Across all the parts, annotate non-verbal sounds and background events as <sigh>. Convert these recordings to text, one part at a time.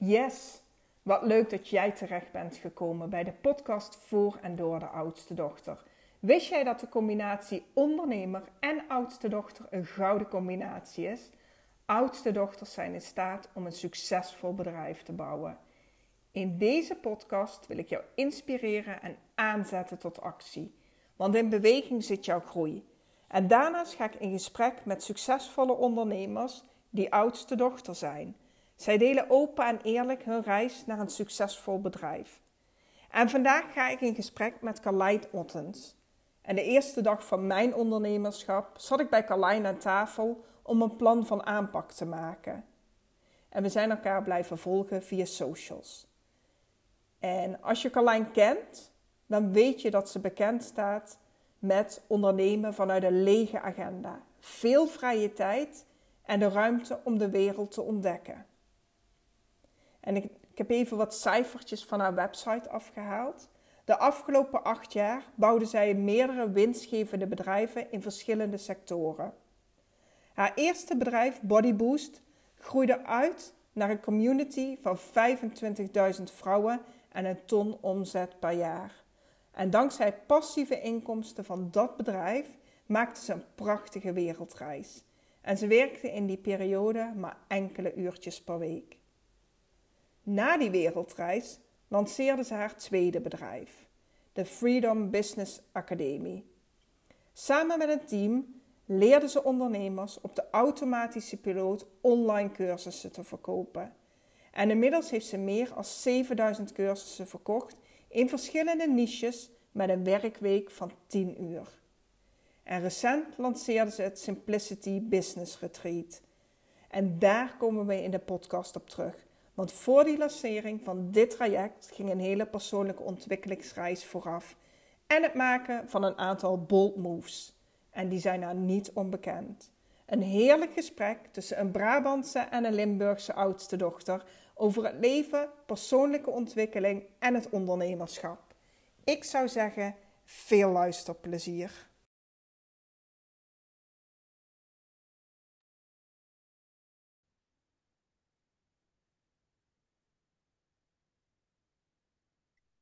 Yes, wat leuk dat jij terecht bent gekomen bij de podcast voor en door de oudste dochter. Wist jij dat de combinatie ondernemer en oudste dochter een gouden combinatie is? Oudste dochters zijn in staat om een succesvol bedrijf te bouwen. In deze podcast wil ik jou inspireren en aanzetten tot actie. Want in beweging zit jouw groei. En daarnaast ga ik in gesprek met succesvolle ondernemers die oudste dochter zijn. Zij delen open en eerlijk hun reis naar een succesvol bedrijf. En vandaag ga ik in gesprek met Carlijn Ottens. En de eerste dag van mijn ondernemerschap zat ik bij Carlijn aan tafel om een plan van aanpak te maken. En we zijn elkaar blijven volgen via socials. En als je Carlijn kent, dan weet je dat ze bekend staat met ondernemen vanuit een lege agenda. Veel vrije tijd en de ruimte om de wereld te ontdekken. En ik, heb even wat cijfertjes van haar website afgehaald. De afgelopen acht jaar bouwde zij meerdere winstgevende bedrijven in verschillende sectoren. Haar eerste bedrijf, Bodyboost, groeide uit naar een community van 25.000 vrouwen en een ton omzet per jaar. En dankzij passieve inkomsten van dat bedrijf maakte ze een prachtige wereldreis. En ze werkte in die periode maar enkele uurtjes per week. Na die wereldreis lanceerde ze haar tweede bedrijf, de Freedom Business Academy. Samen met een team leerde ze ondernemers op de automatische piloot online cursussen te verkopen. En inmiddels heeft ze meer dan 7000 cursussen verkocht in verschillende niches met een werkweek van 10 uur. En recent lanceerde ze het Simplicity Business Retreat. En daar komen we in de podcast op terug. Want voor die lancering van dit traject ging een hele persoonlijke ontwikkelingsreis vooraf. En het maken van een aantal bold moves. En die zijn daar niet onbekend. Een heerlijk gesprek tussen een Brabantse en een Limburgse oudste dochter over het leven, persoonlijke ontwikkeling en het ondernemerschap. Ik zou zeggen, veel luisterplezier.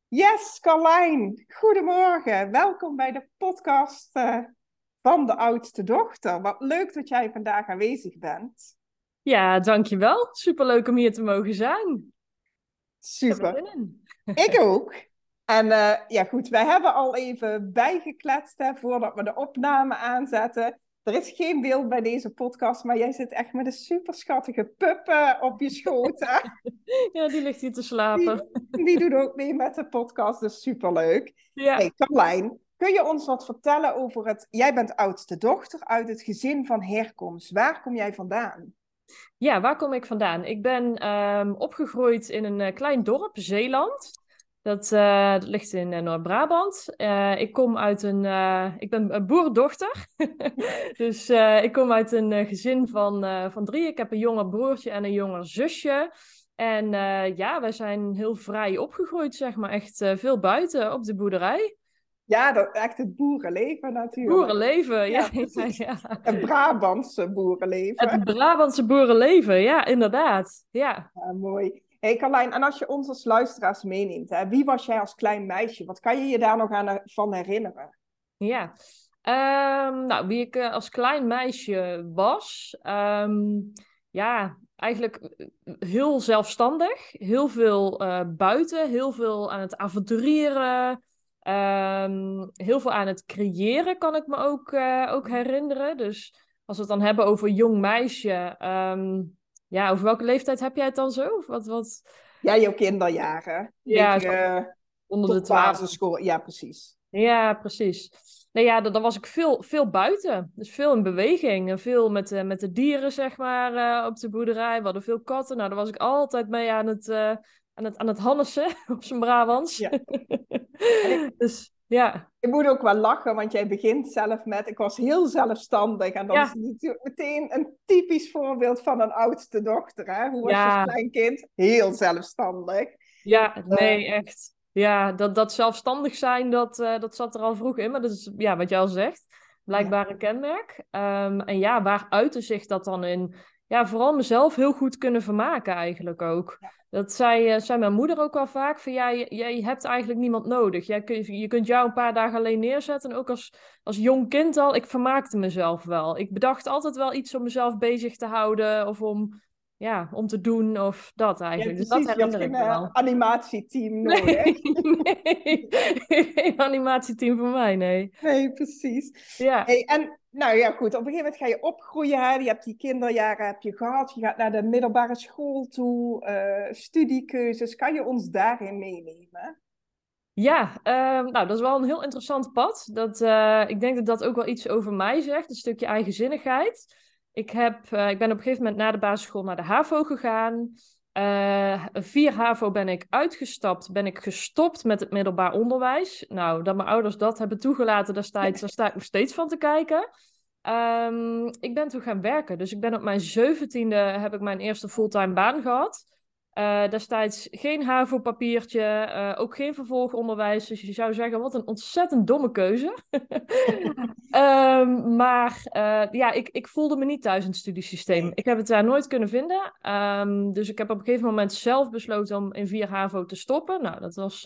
Yes, Carlijn. Goedemorgen. Welkom bij de podcast uh, van de oudste dochter. Wat leuk dat jij vandaag aanwezig bent. Ja, dankjewel. Superleuk om hier te mogen zijn. Super. <laughs> Ik ook. En uh, ja, goed, wij hebben al even bijgekletst hè, voordat we de opname aanzetten. Er is geen beeld bij deze podcast, maar jij zit echt met een super schattige pup op je schoot. Hè? <laughs> ja, die ligt hier te slapen. Die, die doet ook mee met de podcast, dus superleuk. Ja. Hey, Carlijn, kun je ons wat vertellen over het... Jij bent oudste dochter uit het gezin van herkomst. Waar kom jij vandaan? Ja, waar kom ik vandaan? Ik ben um, opgegroeid in een uh, klein dorp, Zeeland. Dat, uh, dat ligt in uh, Noord-Brabant. Uh, ik kom uit een. ik ben een boerendochter. <laughs> dus ik kom uit een gezin van, van drie. Ik heb een jonger broertje en een jonger zusje. En ja, wij zijn heel vrij opgegroeid, zeg maar. Echt veel buiten op de boerderij. Ja, dat, echt het boerenleven natuurlijk. Boerenleven, ja. ja, <laughs> ja. Het Brabantse boerenleven. Het Brabantse boerenleven, ja, inderdaad. Ja, ja mooi hey Carlijn, en als je ons als luisteraars meeneemt, hè, wie was jij als klein meisje? Wat kan je je daar nog aan van herinneren? Ja, um, nou, wie ik uh, als klein meisje was, um, ja, eigenlijk eh, heel zelfstandig, heel veel buiten, heel veel aan het avonturieren, um, heel veel aan het creëren kan ik me ook, ook herinneren. Dus als we het dan hebben over jong meisje, ja, over welke leeftijd heb jij het dan zo? Of wat, wat... Ja, jouw kinderjaren. Ja, ik, uh, onder de basisschool. Ja, precies. Ja, precies. Nee, ja, dan, dan, was ik veel, veel buiten. Dus veel in beweging. En veel met, uh, met de dieren, zeg maar, uh, op de boerderij. We hadden veel katten. Nou, daar was ik altijd mee aan het, aan het, aan het hannesen, <laughs> op zijn Brabants. Ja. <laughs> dus ja. Ik moet ook wel lachen, want jij begint zelf met, ik was heel zelfstandig. En dat is natuurlijk meteen een typisch voorbeeld van een oudste dochter. Hè? Hoe was je als klein kind? Heel zelfstandig. Ja, nee, echt. Ja, dat, dat zelfstandig zijn, dat, uh, dat zat er al vroeg in. Maar dat is, ja, wat jij al zegt, blijkbaar een kenmerk. Um, en ja, waar uitte zich dat dan in? Ja, vooral mezelf heel goed kunnen vermaken eigenlijk ook. Dat zei, uh, zei mijn moeder ook wel vaak, van ja, jij hebt eigenlijk niemand nodig. Jij kun, je kunt jou een paar dagen alleen neerzetten. En ook als, als jong kind al, ik vermaakte mezelf wel. Ik bedacht altijd wel iets om mezelf bezig te houden of om ja, om te doen of dat eigenlijk. dus dat herinner ik me wel. Eh, animatieteam nodig. <laughs> Nee, geen animatieteam voor mij, nee. Nee, precies. Ja. Hey, en nou ja, goed, op een gegeven moment ga je opgroeien. Je hebt die kinderjaren heb je gehad. Je gaat naar de middelbare school toe. Uh, studiekeuzes. Kan je ons daarin meenemen? Ja, uh, nou, dat is wel een heel interessant pad. Dat, uh, ik denk dat dat ook wel iets over mij zegt. Een stukje eigenzinnigheid. Ik, heb, uh, ik ben op een gegeven moment na de basisschool naar de HAVO gegaan. Uh, vier HAVO ben ik uitgestapt, ben ik gestopt met het middelbaar onderwijs. Nou, dat mijn ouders dat hebben toegelaten destijds, daar sta ik nog steeds van te kijken. Um, ik ben toen gaan werken. Dus ik ben op mijn zeventiende heb ik mijn eerste fulltime baan gehad. Uh, destijds geen HAVO-papiertje, uh, ook geen vervolgonderwijs. Dus je zou zeggen, wat een ontzettend domme keuze. um, <laughs> maar uh, ja, ik, ik voelde me niet thuis in het studiesysteem. Ik heb het daar nooit kunnen vinden. Um, dus ik heb op een gegeven moment zelf besloten om in 4 HAVO te stoppen. Nou, dat was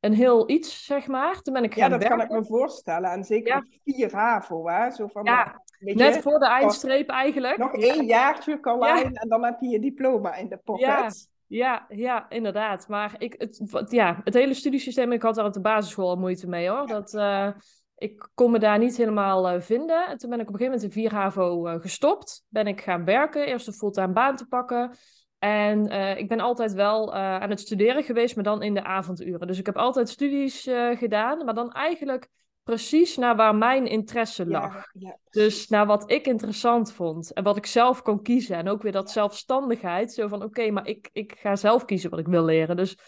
een heel iets, zeg maar. Toen ben ik ja, dat kan ik me voorstellen. En zeker ja. 4 HAVO, hè? Zo van, ja, Net voor de eindstreep eigenlijk. Nog één jaartje Carlijn en dan heb je je diploma in de pocket. Ja. Ja, ja, inderdaad. Maar ik, het, ja, het hele studiesysteem, ik had daar op de basisschool al moeite mee hoor. Dat, uh, ik kon me daar niet helemaal uh, vinden. En toen ben ik op een gegeven moment in 4 HAVO uh, gestopt. Ben ik gaan werken, eerst een fulltime baan te pakken. En ik ben altijd wel aan het studeren geweest, maar dan in de avonduren. Dus ik heb altijd studies gedaan, maar dan eigenlijk precies naar waar mijn interesse lag. dus naar wat ik interessant vond en wat ik zelf kon kiezen. En ook weer dat zelfstandigheid, zo van oké, maar ik, ik ga zelf kiezen wat ik wil leren. Dus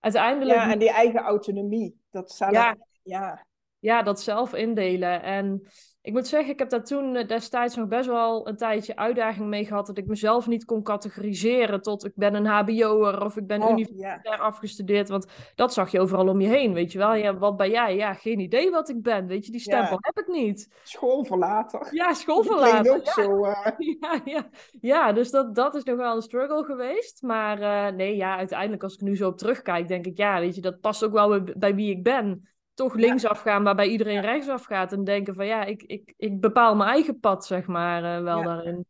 uiteindelijk... Ja, en die eigen autonomie. Dat zelf, ja. ja. Ja, dat zelf indelen. En ik moet zeggen, ik heb daar toen eh, destijds nog best wel een tijdje uitdaging mee gehad. Dat ik mezelf niet kon categoriseren tot ik ben een HBO'er of ik ben oh, universitair afgestudeerd. Want dat zag je overal om je heen, weet je wel. Ja, wat ben jij? Ja, geen idee wat ik ben. Weet je, die stempel heb ik niet. Schoolverlater. Ja, schoolverlater. ook ja. zo. Uh... <laughs> Ja, ja. ja, dus dat, dat is nog wel een struggle geweest. Maar uh, nee, ja, uiteindelijk als ik nu zo op terugkijk, denk ik, ja, weet je, dat past ook wel bij wie ik ben toch linksaf gaan waarbij iedereen rechtsaf gaat. En denken van ja, ik, ik, ik bepaal mijn eigen pad, zeg maar, uh, wel daarin.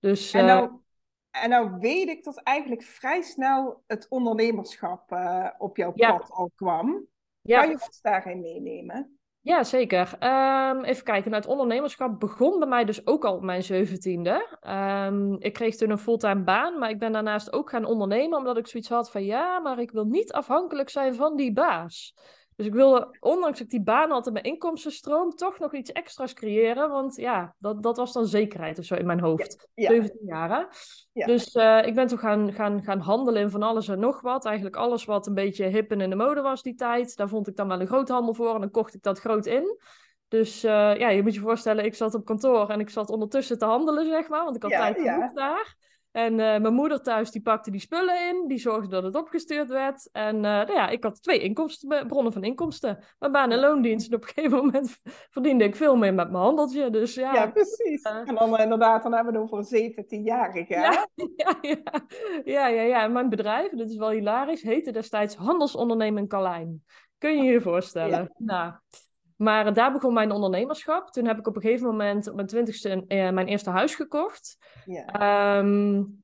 Dus, en, nou, en nou weet ik dat eigenlijk vrij snel het ondernemerschap uh, op jouw pad al kwam. Kan je ons daarin meenemen? Ja, zeker. Um, even kijken. Nou, het ondernemerschap begon bij mij dus ook al op mijn zeventiende. Um, ik kreeg toen een fulltime baan, maar ik ben daarnaast ook gaan ondernemen, omdat ik zoiets had van ja, maar ik wil niet afhankelijk zijn van die baas. Dus ik wilde, ondanks dat ik die baan had en mijn inkomstenstroom, toch nog iets extra's creëren. Want ja, dat, dat was dan zekerheid of zo in mijn hoofd. Ja, 17 jaar. Ja. Dus uh, ik ben toen gaan, gaan, gaan handelen in van alles en nog wat. Eigenlijk alles wat een beetje hip en in de mode was die tijd. Daar vond ik dan wel een groothandel voor en dan kocht ik dat groot in. Dus uh, ja, je moet je voorstellen, ik zat op kantoor en ik zat ondertussen te handelen, zeg maar. Want ik had tijd genoeg daar. En uh, mijn moeder thuis die pakte die spullen in, die zorgde dat het opgestuurd werd. En uh, nou ja, ik had twee inkomsten, bronnen van inkomsten. Mijn baan en loondienst. En op een gegeven moment verdiende ik veel meer met mijn handeltje. Dus ja, ja precies. Uh, en dan inderdaad, dan hebben we het over een 17-jarige. Ja, <laughs> ja, ja, ja, ja, ja. En mijn bedrijf, dit is wel hilarisch, heette destijds Handelsonderneming Kalijn. Kun je je voorstellen? Ja. Nou, maar daar begon mijn ondernemerschap. Toen heb ik op een gegeven moment op mijn twintigste uh, mijn eerste huis gekocht. Ja. Um,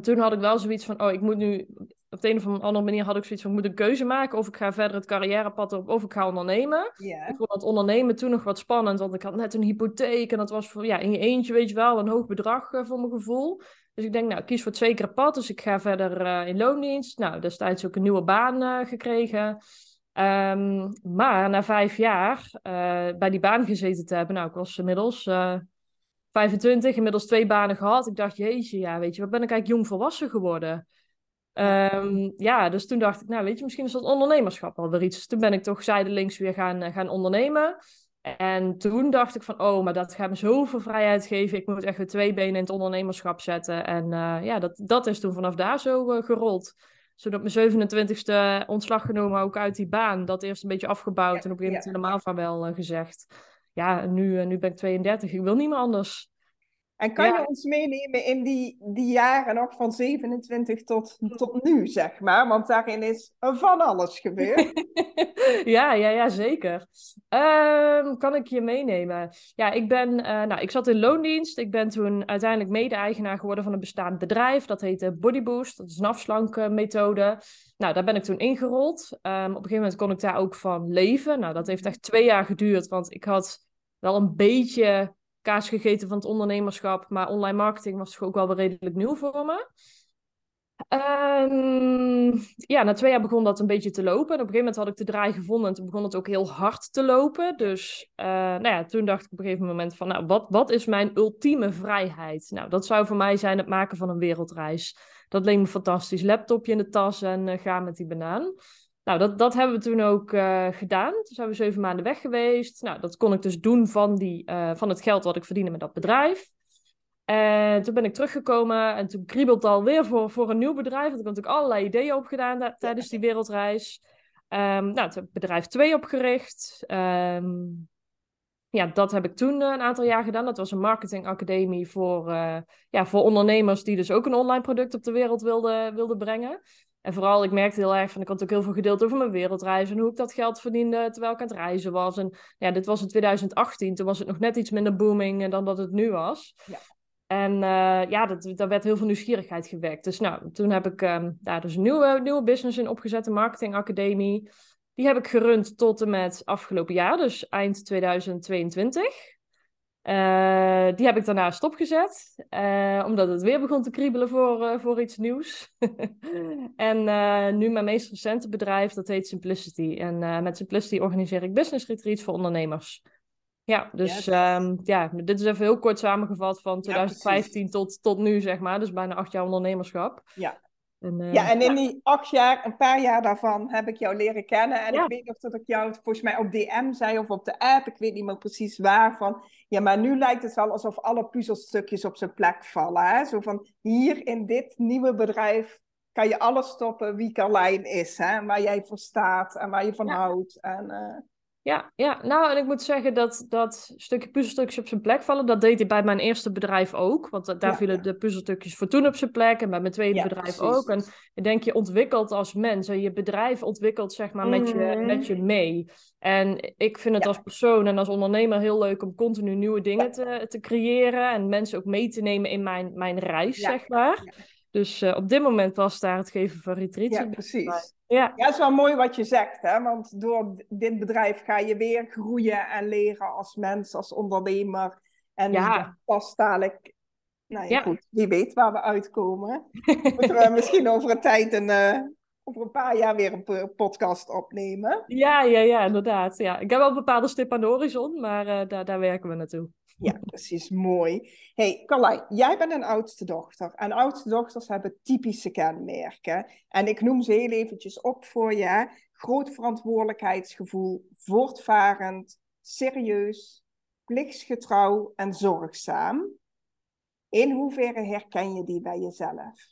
toen had ik wel zoiets van, oh, ik moet nu... Op de een of andere manier had ik zoiets van, ik moet een keuze maken... of ik ga verder het carrièrepad op, of ik ga ondernemen. Ik vond het ondernemen toen nog wat spannend... want ik had net een hypotheek... en dat was voor, ja, in je eentje, weet je wel, een hoog bedrag uh, voor mijn gevoel. Dus ik denk, nou, ik kies voor het zekere pad... dus ik ga verder uh, in loondienst. Nou, destijds ook een nieuwe baan gekregen... Um, maar na vijf jaar uh, bij die baan gezeten te hebben, nou, ik was inmiddels uh, 25, inmiddels twee banen gehad. Ik dacht, jeetje, ja, weet je, wat ben ik eigenlijk jong volwassen geworden? Um, ja, dus toen dacht ik, nou, weet je, misschien is dat ondernemerschap wel weer iets. Dus toen ben ik toch zijdelings weer gaan, uh, gaan ondernemen. En toen dacht ik van, oh, maar dat gaat me zoveel vrijheid geven. Ik moet echt weer twee benen in het ondernemerschap zetten. En ja, dat, dat is toen vanaf daar zo gerold zodat mijn 27ste ontslag genomen ook uit die baan. Dat eerst een beetje afgebouwd en op een gegeven moment helemaal van wel uh, gezegd. Ja, nu, uh, nu ben ik 32, ik wil niet meer anders. En kan je ons meenemen in die, die jaren nog van 27 tot, tot nu, zeg maar? Want daarin is van alles gebeurd. <laughs> ja, ja, ja, zeker. Um, kan ik je meenemen? Ja, ik ben, uh, nou, ik zat in loondienst. Ik ben toen uiteindelijk mede-eigenaar geworden van een bestaand bedrijf. Dat heette Bodyboost. Dat is een afslankmethode. Nou, daar ben ik toen ingerold. Um, op een gegeven moment kon ik daar ook van leven. Nou, dat heeft echt twee jaar geduurd, want ik had wel een beetje kaas gegeten van het ondernemerschap. Maar online marketing was toch ook wel weer redelijk nieuw voor me. Um, ja, na twee jaar begon dat een beetje te lopen. En op een gegeven moment had ik de draai gevonden en toen begon het ook heel hard te lopen. Dus uh, nou ja, toen dacht ik op een gegeven moment van, nou, wat, wat is mijn ultieme vrijheid? Nou, dat zou voor mij zijn het maken van een wereldreis. Dat leek me fantastisch. Laptopje in de tas en uh, ga met die banaan. Nou, dat, dat hebben we toen ook uh, gedaan. Toen zijn we zeven maanden weg geweest. Nou, dat kon ik dus doen van, die, uh, van het geld wat ik verdiende met dat bedrijf. En toen ben ik teruggekomen en toen kriebelt het alweer voor, voor een nieuw bedrijf. Want ik had natuurlijk allerlei ideeën opgedaan tijdens die wereldreis. Um, nou, toen heb ik bedrijf 2 opgericht. Um, ja, dat heb ik toen een aantal jaar gedaan. Dat was een marketingacademie voor, uh, ja, voor ondernemers die dus ook een online product op de wereld wilden, wilden brengen. En vooral, ik merkte heel erg van, ik had ook heel veel gedeeld over mijn wereldreis en hoe ik dat geld verdiende terwijl ik aan het reizen was. En ja, dit was in 2018, toen was het nog net iets minder booming dan dat het nu was. Ja. En uh, ja, dat, daar werd heel veel nieuwsgierigheid gewekt. Dus nou, toen heb ik um, daar dus een nieuwe, nieuwe business in opgezet, een marketingacademie. Die heb ik gerund tot en met afgelopen jaar, dus eind 2022. Uh, die heb ik daarna stopgezet, uh, omdat het weer begon te kriebelen voor, uh, voor iets nieuws. <laughs> en nu mijn meest recente bedrijf, dat heet Simplicity. En met Simplicity organiseer ik business retreats voor ondernemers. Ja, dus yes. um, ja, dit is even heel kort samengevat van 2015 ja, tot, tot nu, zeg maar. Dus bijna acht jaar ondernemerschap. Ja. En, uh, ja, en in die acht jaar, een paar jaar daarvan, heb ik jou leren kennen. En ja. ik weet nog dat ik jou volgens mij op DM zei of op de app, ik weet niet meer precies waar, van ja, maar nu lijkt het wel alsof alle puzzelstukjes op zijn plek vallen. Hè? Zo van hier in dit nieuwe bedrijf kan je alles stoppen wie Carlijn is, hè? waar jij voor staat en waar je van ja. houdt. En, uh... Ja, ja, nou en ik moet zeggen dat dat stukje puzzelstukjes op zijn plek vallen, dat deed ik bij mijn eerste bedrijf ook. Want daar ja, vielen ja. de puzzelstukjes voor toen op zijn plek en bij mijn tweede ja, bedrijf precies. ook. En ik denk, je ontwikkelt als mens en je bedrijf ontwikkelt zeg maar met, mm. je, met je mee. En ik vind het als persoon en als ondernemer heel leuk om continu nieuwe dingen te, te creëren en mensen ook mee te nemen in mijn, mijn reis, zeg maar. Dus uh, op dit moment was daar het geven van retreats. Ja, precies. Ja. ja, het is wel mooi wat je zegt, hè? want door dit bedrijf ga je weer groeien en leren als mens, als ondernemer. En ja. pas dadelijk, nou ja, ja, goed, wie weet waar we uitkomen. <laughs> Moeten we misschien over een tijd een, uh, over een paar jaar weer een podcast opnemen. Ja, ja, ja, inderdaad. Ja. Ik heb wel een bepaalde stip aan de horizon, maar uh, daar, daar werken we naartoe. Ja, <laughs> precies. Mooi. hey, Carlijn, jij bent een oudste dochter. En oudste dochters hebben typische kenmerken. En ik noem ze heel eventjes op voor je. Groot verantwoordelijkheidsgevoel, voortvarend, serieus, plichtsgetrouw en zorgzaam. In hoeverre herken je die bij jezelf?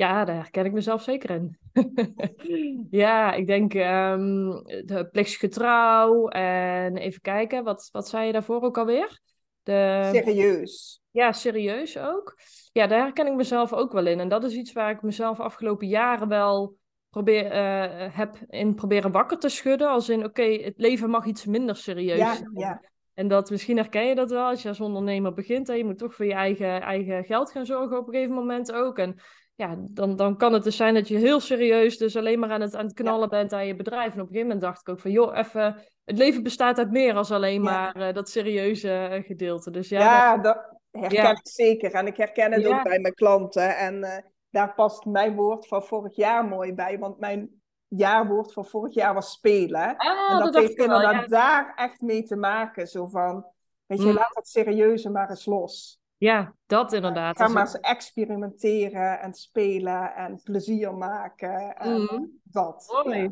Ja, daar herken ik mezelf zeker in. <laughs> ja, ik denk um, de plichtsgetrouw en even kijken, wat, wat zei je daarvoor ook alweer? De... Serieus. Ja, serieus ook. Ja, daar herken ik mezelf ook wel in. En dat is iets waar ik mezelf afgelopen jaren wel probeer, uh, heb in proberen wakker te schudden. Als in, oké, okay, het leven mag iets minder serieus ja, zijn. Ja. En dat, misschien herken je dat wel als je als ondernemer begint. En je moet toch voor je eigen, eigen geld gaan zorgen op een gegeven moment ook. En ja, dan, dan kan het dus zijn dat je heel serieus dus alleen maar aan het, aan het knallen ja. bent aan je bedrijf. En op een gegeven moment dacht ik ook van, joh, even, het leven bestaat uit meer als alleen maar ja. uh, dat serieuze uh, gedeelte. Dus ja, ja dat, dat herken ik zeker. En ik herken het ook bij mijn klanten. En uh, daar past mijn woord van vorig jaar mooi bij, want mijn jaarwoord van vorig jaar was spelen. Ah, en dat, dat heeft inderdaad daar echt mee te maken. Zo van, weet je, mm. laat dat serieuze maar eens los. Ja, dat inderdaad. Ga maar eens experimenteren en spelen en plezier maken. En mm. dat. Ja.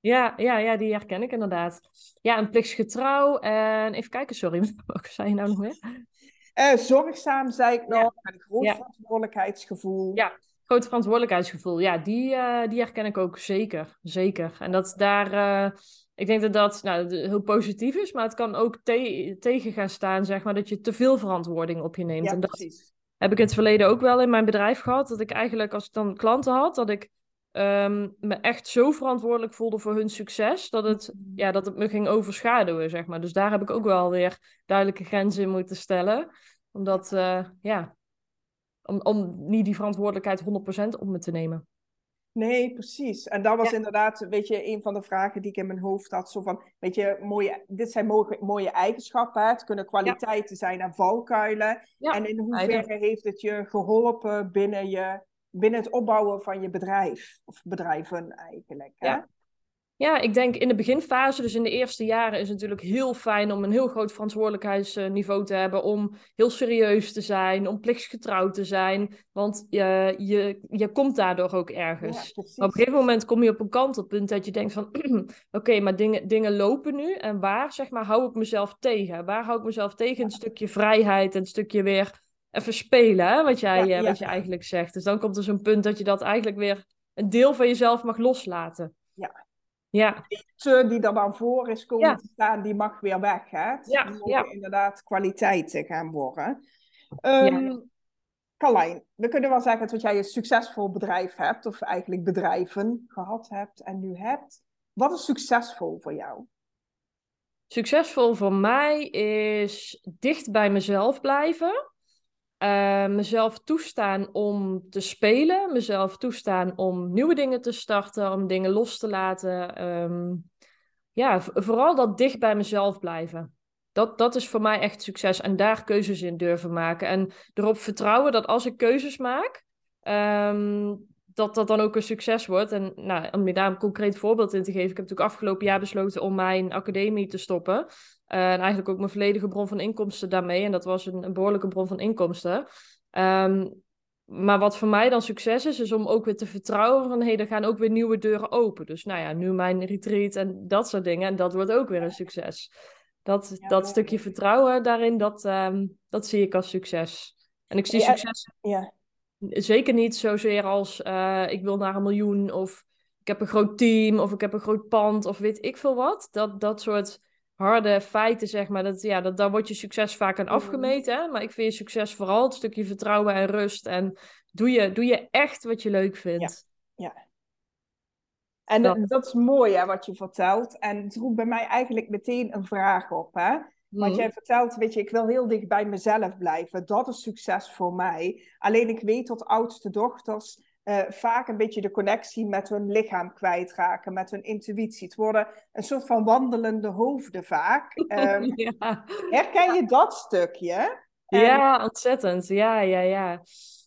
Ja, ja, ja, die herken ik inderdaad. Ja, een plichtsgetrouw en even kijken, sorry, <laughs> wat zei je nou nog meer? Uh, zorgzaam, zei ik nog, ja. en groot ja. verantwoordelijkheidsgevoel. Ja, groot verantwoordelijkheidsgevoel. Ja, die, uh, die herken ik ook zeker, zeker. En dat daar, uh, ik denk dat dat nou, heel positief is, maar het kan ook tegen gaan staan, zeg maar, dat je te veel verantwoording op je neemt. Ja, en dat precies. heb ik in het verleden ook wel in mijn bedrijf gehad, dat ik eigenlijk als ik dan klanten had, dat ik ehm, me echt zo verantwoordelijk voelde voor hun succes, dat het, ja, dat het me ging overschaduwen, zeg maar. Dus daar heb ik ook wel weer duidelijke grenzen in moeten stellen, omdat, eh, ja, om, om niet die verantwoordelijkheid 100% op me te nemen. Nee, precies. En dat was Ja. inderdaad, weet je, een van de vragen die ik in mijn hoofd had. Zo van, weet je, mooie, dit zijn mooie, mooie eigenschappen. hè. Het kunnen kwaliteiten zijn en valkuilen. Ja, en in hoeverre heeft het je geholpen binnen, je, binnen het opbouwen van je bedrijf? Of bedrijven eigenlijk. Hè? Ja. Ja, ik denk in de beginfase, dus in de eerste jaren, is het natuurlijk heel fijn om een heel groot verantwoordelijkheidsniveau te hebben. Om heel serieus te zijn, om plichtsgetrouw te zijn. Want je, je, je komt daardoor ook ergens. Ja. Maar op een gegeven moment kom je op een kantelpunt dat je denkt van... <clears throat> Oké, maar dingen, dingen lopen nu. En waar, zeg maar, hou ik mezelf tegen? Waar hou ik mezelf tegen? Een stukje vrijheid, een stukje weer even spelen, hè? Wat, jij, Ja, eh, ja. wat je eigenlijk zegt. Dus dan komt er zo'n punt dat je dat eigenlijk weer... Een deel van jezelf mag loslaten. Ja. Ja, die er dan voor is komen Ja. te staan, die mag weer weg. Hè? Het Ja, ja. inderdaad kwaliteiten gaan worden. Ehm Carlijn, we kunnen wel zeggen dat jij een succesvol bedrijf hebt, of eigenlijk bedrijven gehad hebt en nu hebt. Wat is succesvol voor jou? Succesvol voor mij is dicht bij mezelf blijven. Eh, mezelf toestaan om te spelen. Mezelf toestaan om nieuwe dingen te starten. Om dingen los te laten. Ehm, ja, vooral dat dicht bij mezelf blijven. Dat, dat is voor mij echt succes. En daar keuzes in durven maken. En erop vertrouwen dat als ik keuzes maak, ehm, dat dat dan ook een succes wordt. En nou, om je daar een concreet voorbeeld in te geven. Ik heb natuurlijk afgelopen jaar besloten om mijn academie te stoppen. En eigenlijk ook mijn volledige bron van inkomsten daarmee. En dat was een, een behoorlijke bron van inkomsten. Ehm, maar wat voor mij dan succes is, is om ook weer te vertrouwen van... hé, hey, er gaan ook weer nieuwe deuren open. Dus nou ja, nu mijn retreat en dat soort dingen. En dat wordt ook weer een succes. Dat, Ja, dat stukje vertrouwen daarin, dat, ehm, dat zie ik als succes. En ik zie Ja, succes Ja, zeker niet zozeer als eh, ik wil naar een miljoen of ik heb een groot team of ik heb een groot pand of weet ik veel wat. Dat, dat soort harde feiten, zeg maar, dat, ja, dat, daar wordt je succes vaak aan Mhm. afgemeten. Hè? Maar ik vind je succes vooral het stukje vertrouwen en rust. En doe je, doe je echt wat je leuk vindt. en Dat. dat, is mooi hè, wat je vertelt. En het roept bij mij eigenlijk meteen een vraag op. Hè? Want Mhm. jij vertelt, weet je, ik wil heel dicht bij mezelf blijven. Dat is succes voor mij. Alleen ik weet dat oudste dochters eh, vaak een beetje de connectie met hun lichaam kwijtraken, met hun intuïtie. Het worden een soort van wandelende hoofden vaak. <laughs> Ehm, ja. herken je dat stukje? En- Ja, ontzettend. Ja, ja, ja.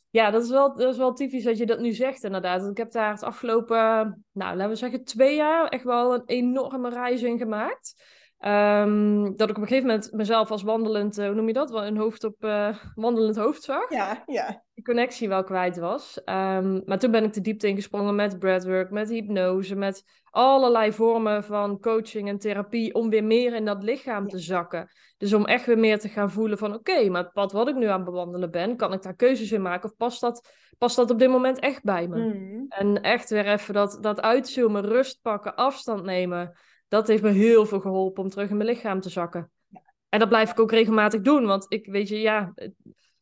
Ja, dat is, wel, dat is wel typisch dat je dat nu zegt, inderdaad. Want Ik heb daar het afgelopen, nou, laten we zeggen, twee jaar echt wel een enorme reis in gemaakt. Ehm, dat ik op een gegeven moment mezelf als wandelend, eh, hoe noem je dat? Wel een hoofd op eh, <laughs> wandelend hoofd zag. Ja, ja. Die connectie wel kwijt was. Ehm, maar toen ben ik de diepte ingesprongen met breathwork, met hypnose, met allerlei vormen van coaching en therapie om weer meer in dat lichaam te zakken. Dus om echt weer meer te gaan voelen van oké, maar het pad wat ik nu aan het bewandelen ben, kan ik daar keuzes in maken of past dat, past dat op dit moment echt bij me? Mm. En echt weer even dat, dat uitzoomen, rust pakken, afstand nemen. Dat heeft me heel veel geholpen om terug in mijn lichaam te zakken. En dat blijf ik ook regelmatig doen, want ik weet je, ja,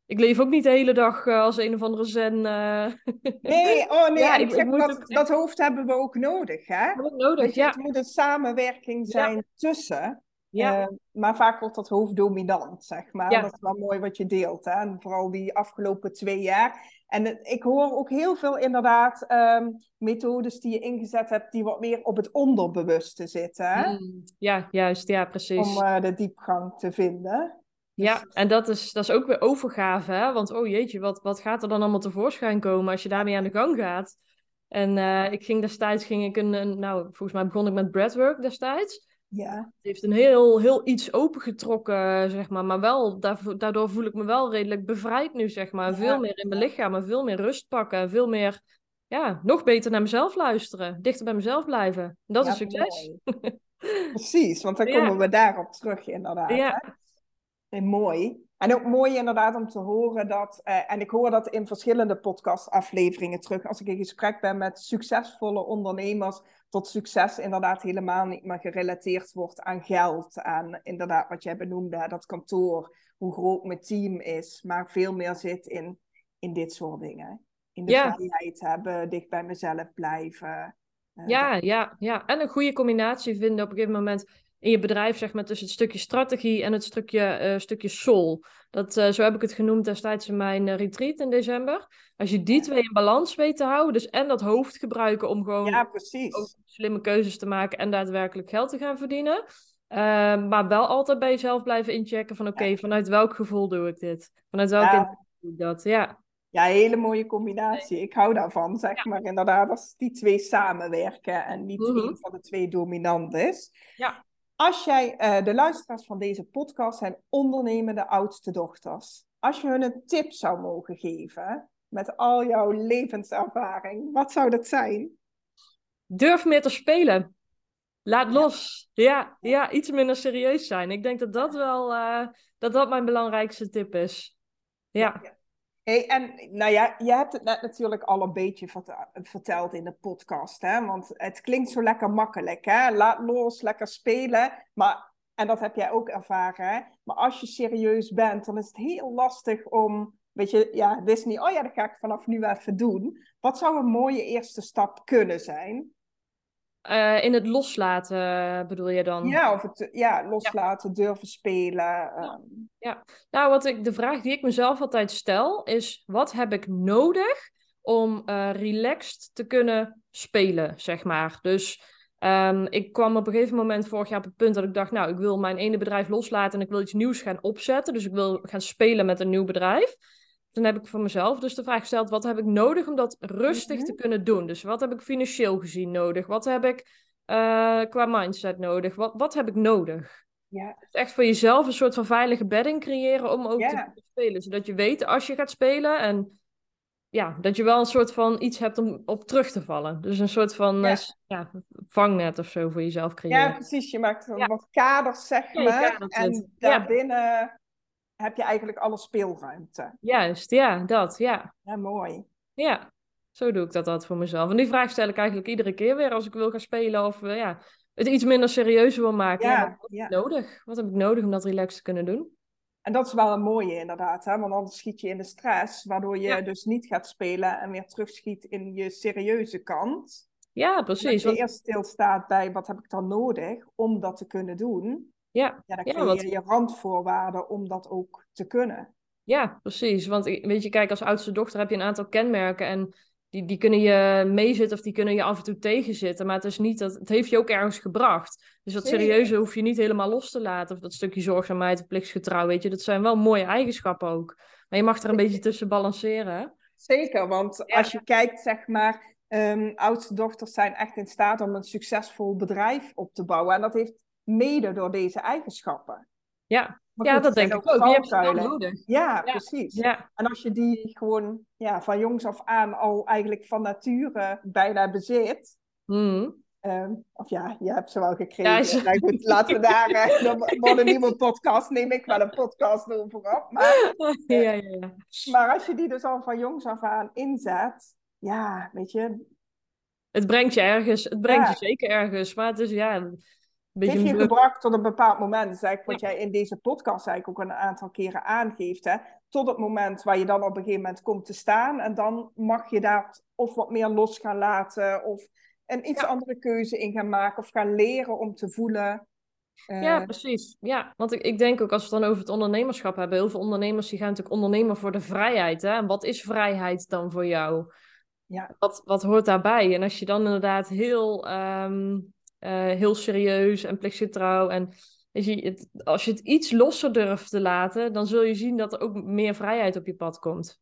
ik leef ook niet de hele dag eh, als een of andere zen. eh, <laughs> Nee, oh nee, Ja, ik zeg, dat, hoofd hebben we ook nodig, hè? Wat nodig, ja. Het moet een samenwerking zijn tussen. Ja. Eh, maar vaak wordt dat hoofd dominant, zeg maar. Ja. Dat is wel mooi wat je deelt, hè? En vooral die afgelopen twee jaar. En ik hoor ook heel veel inderdaad ehm, methodes die je ingezet hebt, die wat meer op het onderbewuste zitten, hè? Mm, ja, juist, ja, precies. Om eh, de diepgang te vinden. Ja, Dus- en dat is, dat is ook weer overgave, hè? Want oh jeetje, wat, wat gaat er dan allemaal tevoorschijn komen als je daarmee aan de gang gaat? En eh, ik ging destijds, ging ik een, een, nou, volgens mij begon ik met breathwork destijds. Ja, Het heeft een heel, heel iets opengetrokken, zeg maar. Maar wel, daardoor voel ik me wel redelijk bevrijd nu, zeg maar. Ja. Veel meer in mijn lichaam en veel meer rust pakken. En veel meer, ja, nog beter naar mezelf luisteren. Dichter bij mezelf blijven. Dat Ja, is succes. mooi. <laughs> Precies, want dan Ja. komen we daarop terug inderdaad. Ja. En mooi. En ook mooi inderdaad om te horen dat, uh, en ik hoor dat in verschillende podcastafleveringen terug, als ik in gesprek ben met succesvolle ondernemers, tot succes inderdaad helemaal niet meer gerelateerd wordt aan geld, aan inderdaad wat jij benoemde, dat kantoor, hoe groot mijn team is, maar veel meer zit in, in dit soort dingen. In de vrijheid hebben, dicht bij mezelf blijven. Uh, ja, ja, ja. En een goede combinatie vinden op een gegeven moment in je bedrijf, zeg maar, tussen het stukje strategie en het stukje, uh, stukje soul. Dat, uh, zo heb ik het genoemd destijds in mijn uh, retreat in december. Als je die twee in balans weet te houden, dus en dat hoofd gebruiken om gewoon ja, slimme keuzes te maken en daadwerkelijk geld te gaan verdienen. maar wel altijd bij jezelf blijven inchecken van oké, vanuit welk gevoel doe ik dit? Vanuit welke ja. doe ik dat? Ja. Ja, hele mooie combinatie. Ik hou daarvan, zeg maar inderdaad, als die twee samenwerken en niet mm één van de twee dominant is. Ja. Als jij, uh, de luisteraars van deze podcast zijn ondernemende oudste dochters. Als je hun een tip zou mogen geven, met al jouw levenservaring, wat zou dat zijn? Durf meer te spelen. Laat los. Ja, ja, iets minder serieus zijn. Ik denk dat dat wel uh, dat dat mijn belangrijkste tip is. Ja. ja. Hey, en nou ja, je hebt het net natuurlijk al een beetje verteld in de podcast, hè? want het klinkt zo lekker makkelijk. Hè? Laat los, lekker spelen. Maar, en dat heb jij ook ervaren. Hè? Maar als je serieus bent, dan is het heel lastig om, weet je, ja, Disney, oh ja, dat ga ik vanaf nu even doen. Wat zou een mooie eerste stap kunnen zijn? Uh, in het loslaten bedoel je dan? Ja, of het ja, loslaten, durven spelen. Ja. Ehm. ja. nou wat ik, de vraag die ik mezelf altijd stel is: wat heb ik nodig om uh, relaxed te kunnen spelen, zeg maar? Dus um, ik kwam op een gegeven moment vorig jaar op het punt dat ik dacht: nou, ik wil mijn ene bedrijf loslaten en ik wil iets nieuws gaan opzetten. Dus ik wil gaan spelen met een nieuw bedrijf. Toen heb ik voor mezelf dus de vraag gesteld: wat heb ik nodig om dat rustig te mhm. kunnen doen? Dus wat heb ik financieel gezien nodig? Wat heb ik uh, qua mindset nodig? Wat, wat heb ik nodig? Ja. Dus echt voor jezelf een soort van veilige bedding creëren om ook te kunnen spelen. Zodat je weet als je gaat spelen en ja, dat je wel een soort van iets hebt om op terug te vallen. Dus een soort van ja. Ja vangnet of zo voor jezelf creëren. Ja, precies. Je maakt wat kaders, zeg maar. en daarbinnen heb je eigenlijk alle speelruimte. Juist, ja, dat, ja. Ja, mooi. Ja, zo doe ik dat altijd voor mezelf. En die vraag stel ik eigenlijk iedere keer weer als ik wil gaan spelen of uh, ja, het iets minder serieus wil maken. Ja, wat heb ik nodig? Wat heb ik nodig om dat relaxed te kunnen doen? En dat is wel een mooie inderdaad, hè? want anders schiet je in de stress, waardoor je dus niet gaat spelen en weer terugschiet in je serieuze kant. Ja, precies. Dat je eerst stilstaat bij wat heb ik dan nodig om dat te kunnen doen. Ja, ja ja, je je randvoorwaarden om dat ook te kunnen. Ja, precies. Want weet je, kijk, als oudste dochter heb je een aantal kenmerken en die, die kunnen je meezitten of die kunnen je af en toe tegenzitten. Maar het is niet dat, het heeft je ook ergens gebracht. Dus dat serieuze hoef je niet helemaal los te laten. Of dat stukje zorgzaamheid of plichtsgetrouw, weet je. Dat zijn wel mooie eigenschappen ook. Maar je mag er een beetje tussen balanceren. Zeker, want als je kijkt, zeg maar, um, oudste dochters zijn echt in staat om een succesvol bedrijf op te bouwen. En dat heeft mede door deze eigenschappen. Ja, ja dat denk ik ook. Nodig. Ja, precies. Ja. En als je die gewoon ja, van jongs af aan al eigenlijk van nature bijna bezit. Mm. of ja, je hebt ze wel gekregen. Ja, goed, laten we daar, <laughs> uh, dan een nieuwe podcast, neem ik wel een podcast over op. Maar, <laughs> ja, ja, ja. maar als je die dus al van jongs af aan inzet, ja, weet je. Het brengt je ergens, het brengt je zeker ergens, maar het is ja, het heeft je gebracht tot een bepaald moment. Dat is eigenlijk wat jij in deze podcast eigenlijk ook een aantal keren aangeeft. Hè? Tot het moment waar je dan op een gegeven moment komt te staan. En dan mag je daar of wat meer los gaan laten. Of een iets andere keuze in gaan maken. Of gaan leren om te voelen. Ja, eh, precies. Ja, want ik, ik denk ook als we het dan over het ondernemerschap hebben. Heel veel ondernemers die gaan natuurlijk ondernemen voor de vrijheid. Hè? En wat is vrijheid dan voor jou? Ja. Wat, wat hoort daarbij? En als je dan inderdaad heel... Ehm, uh, heel serieus en plichtsgetrouw. En je, als je het iets losser durft te laten, dan zul je zien dat er ook meer vrijheid op je pad komt.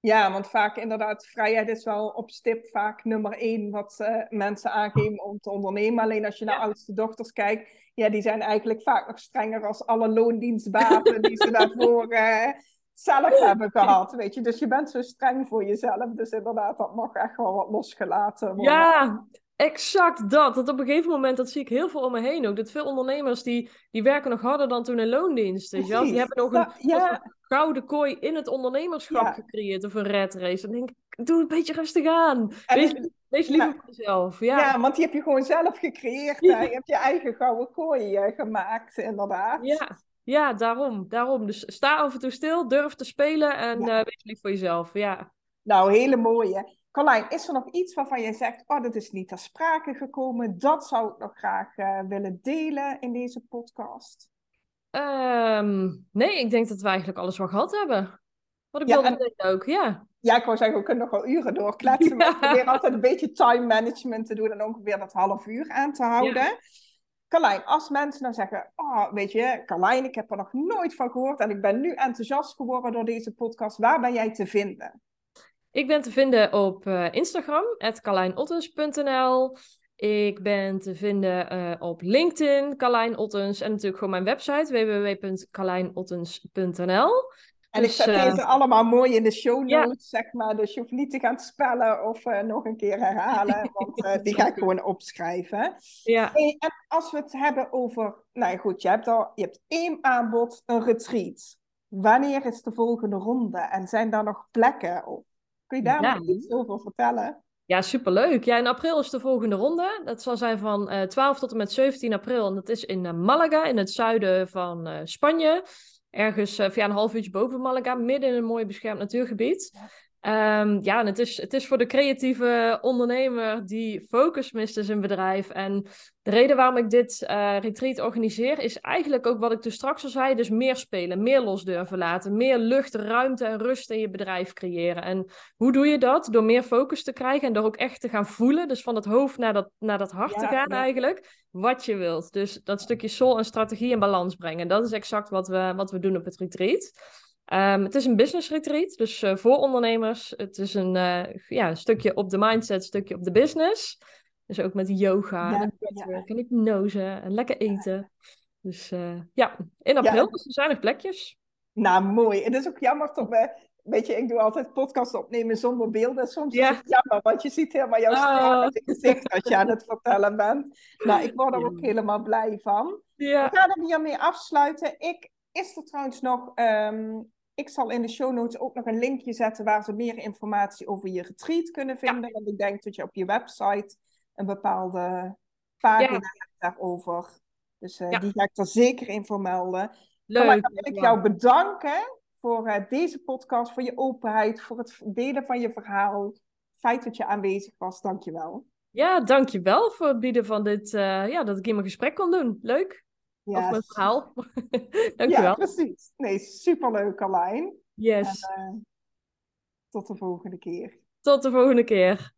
Ja, want vaak inderdaad, vrijheid is wel op stip vaak nummer één wat uh, mensen aangeven om te ondernemen. Alleen als je naar oudste dochters kijkt, ja, die zijn eigenlijk vaak nog strenger als alle loondienstbaten die ze daarvoor uh, <laughs> zelf hebben gehad, weet je. Dus je bent zo streng voor jezelf, dus inderdaad, dat mag echt wel wat losgelaten worden. Ja, Exact dat. Dat op een gegeven moment, dat zie ik heel veel om me heen ook. Dat veel ondernemers die, die werken nog harder dan toen in loondienst. Die hebben nog een, ja. gouden kooi in het ondernemerschap gecreëerd of een red race. Dan denk ik, doe een beetje rustig aan. Wees, wees liever voor jezelf. Ja. ja, want die heb je gewoon zelf gecreëerd. Je hebt je eigen gouden kooi uh, gemaakt, inderdaad. Ja. Ja, daarom, daarom. Dus sta af en toe stil, durf te spelen en uh, wees lief voor jezelf. Ja. Nou, hele mooie. Carlijn, is er nog iets waarvan je zegt, oh, dat is niet ter sprake gekomen, dat zou ik nog graag uh, willen delen in deze podcast? Um, nee, ik denk dat we eigenlijk alles wel gehad hebben. Wat ik ja, wilde en... ook, ja. Ja, ik wou zeggen, we kunnen nog wel uren doorkletsen, maar <laughs> ik probeer altijd een beetje time management te doen en ongeveer dat half uur aan te houden. Ja. Carlijn, als mensen nou zeggen, oh, weet je, Carlijn, ik heb er nog nooit van gehoord en ik ben nu enthousiast geworden door deze podcast, waar ben jij te vinden? Ik ben te vinden op uh, Instagram, carlijnottens.nl. Ik ben te vinden uh, op LinkedIn, Carlijn Ottens. En natuurlijk gewoon mijn website, www.carlijnottens.nl. En dus, ik zet uh, deze allemaal mooi in de show notes, zeg maar. Dus je hoeft niet te gaan spellen of uh, nog een keer herhalen, <laughs> want die ga ik gewoon opschrijven. Ja. En als we het hebben over, nou goed, je hebt al, je hebt één aanbod, een retreat. Wanneer is de volgende ronde? En zijn daar nog plekken? Of Kun je daar ja. iets over vertellen? Ja, superleuk. Ja, in april is de volgende ronde. Dat zal zijn van uh, 12 tot en met 17 april. En dat is in uh, Malaga, in het zuiden van uh, Spanje. Ergens via een half uurtje boven Malaga, midden in een mooi beschermd natuurgebied. Ja. Um, ja, en het is, het is voor de creatieve ondernemer die focus mist in zijn bedrijf. En de reden waarom ik dit uh, retreat organiseer, is eigenlijk ook wat ik dus straks al zei. Dus meer spelen, meer los durven laten, meer lucht, ruimte en rust in je bedrijf creëren. En hoe doe je dat? Door meer focus te krijgen en door ook echt te gaan voelen. Dus van het hoofd naar dat, naar dat hart te gaan eigenlijk. Wat je wilt. Dus dat stukje soul en strategie in balans brengen. Dat is exact wat we, wat we doen op het retreat. Um, het is een business retreat, dus uh, voor ondernemers. Het is een, uh, ja, een stukje op de mindset, een stukje op de business. Dus ook met yoga ja, en netwerk ja. en hypnose en lekker eten. Dus uh, ja, in april, ja. dus er zijn nog plekjes. Nou, mooi. Het is ook jammer toch, weet je, ik doe altijd podcast opnemen zonder beelden. Soms is het jammer, want je ziet helemaal jouw oh. gezicht als je aan het vertellen bent. Nou, ik word er ook helemaal blij van. Ja. We gaan er hiermee afsluiten. Ik is er trouwens nog, um, ik zal in de show notes ook nog een linkje zetten waar ze meer informatie over je retreat kunnen vinden. Ja. Want ik denk dat je op je website een bepaalde pagina hebt daarover. Dus uh, ja. die ga ik er zeker in vermelden. Leuk. Dan wil ik jou bedanken voor uh, deze podcast, voor je openheid, voor het delen van je verhaal. Het feit dat je aanwezig was, dankjewel. Ja, dankjewel voor het bieden van dit, uh, ja, dat ik in mijn gesprek kon doen. Leuk. Ja, of mijn verhaal. <laughs> Dankjewel. Ja, precies. Nee, superleuk Carlijn. Yes. En, uh, tot de volgende keer. Tot de volgende keer.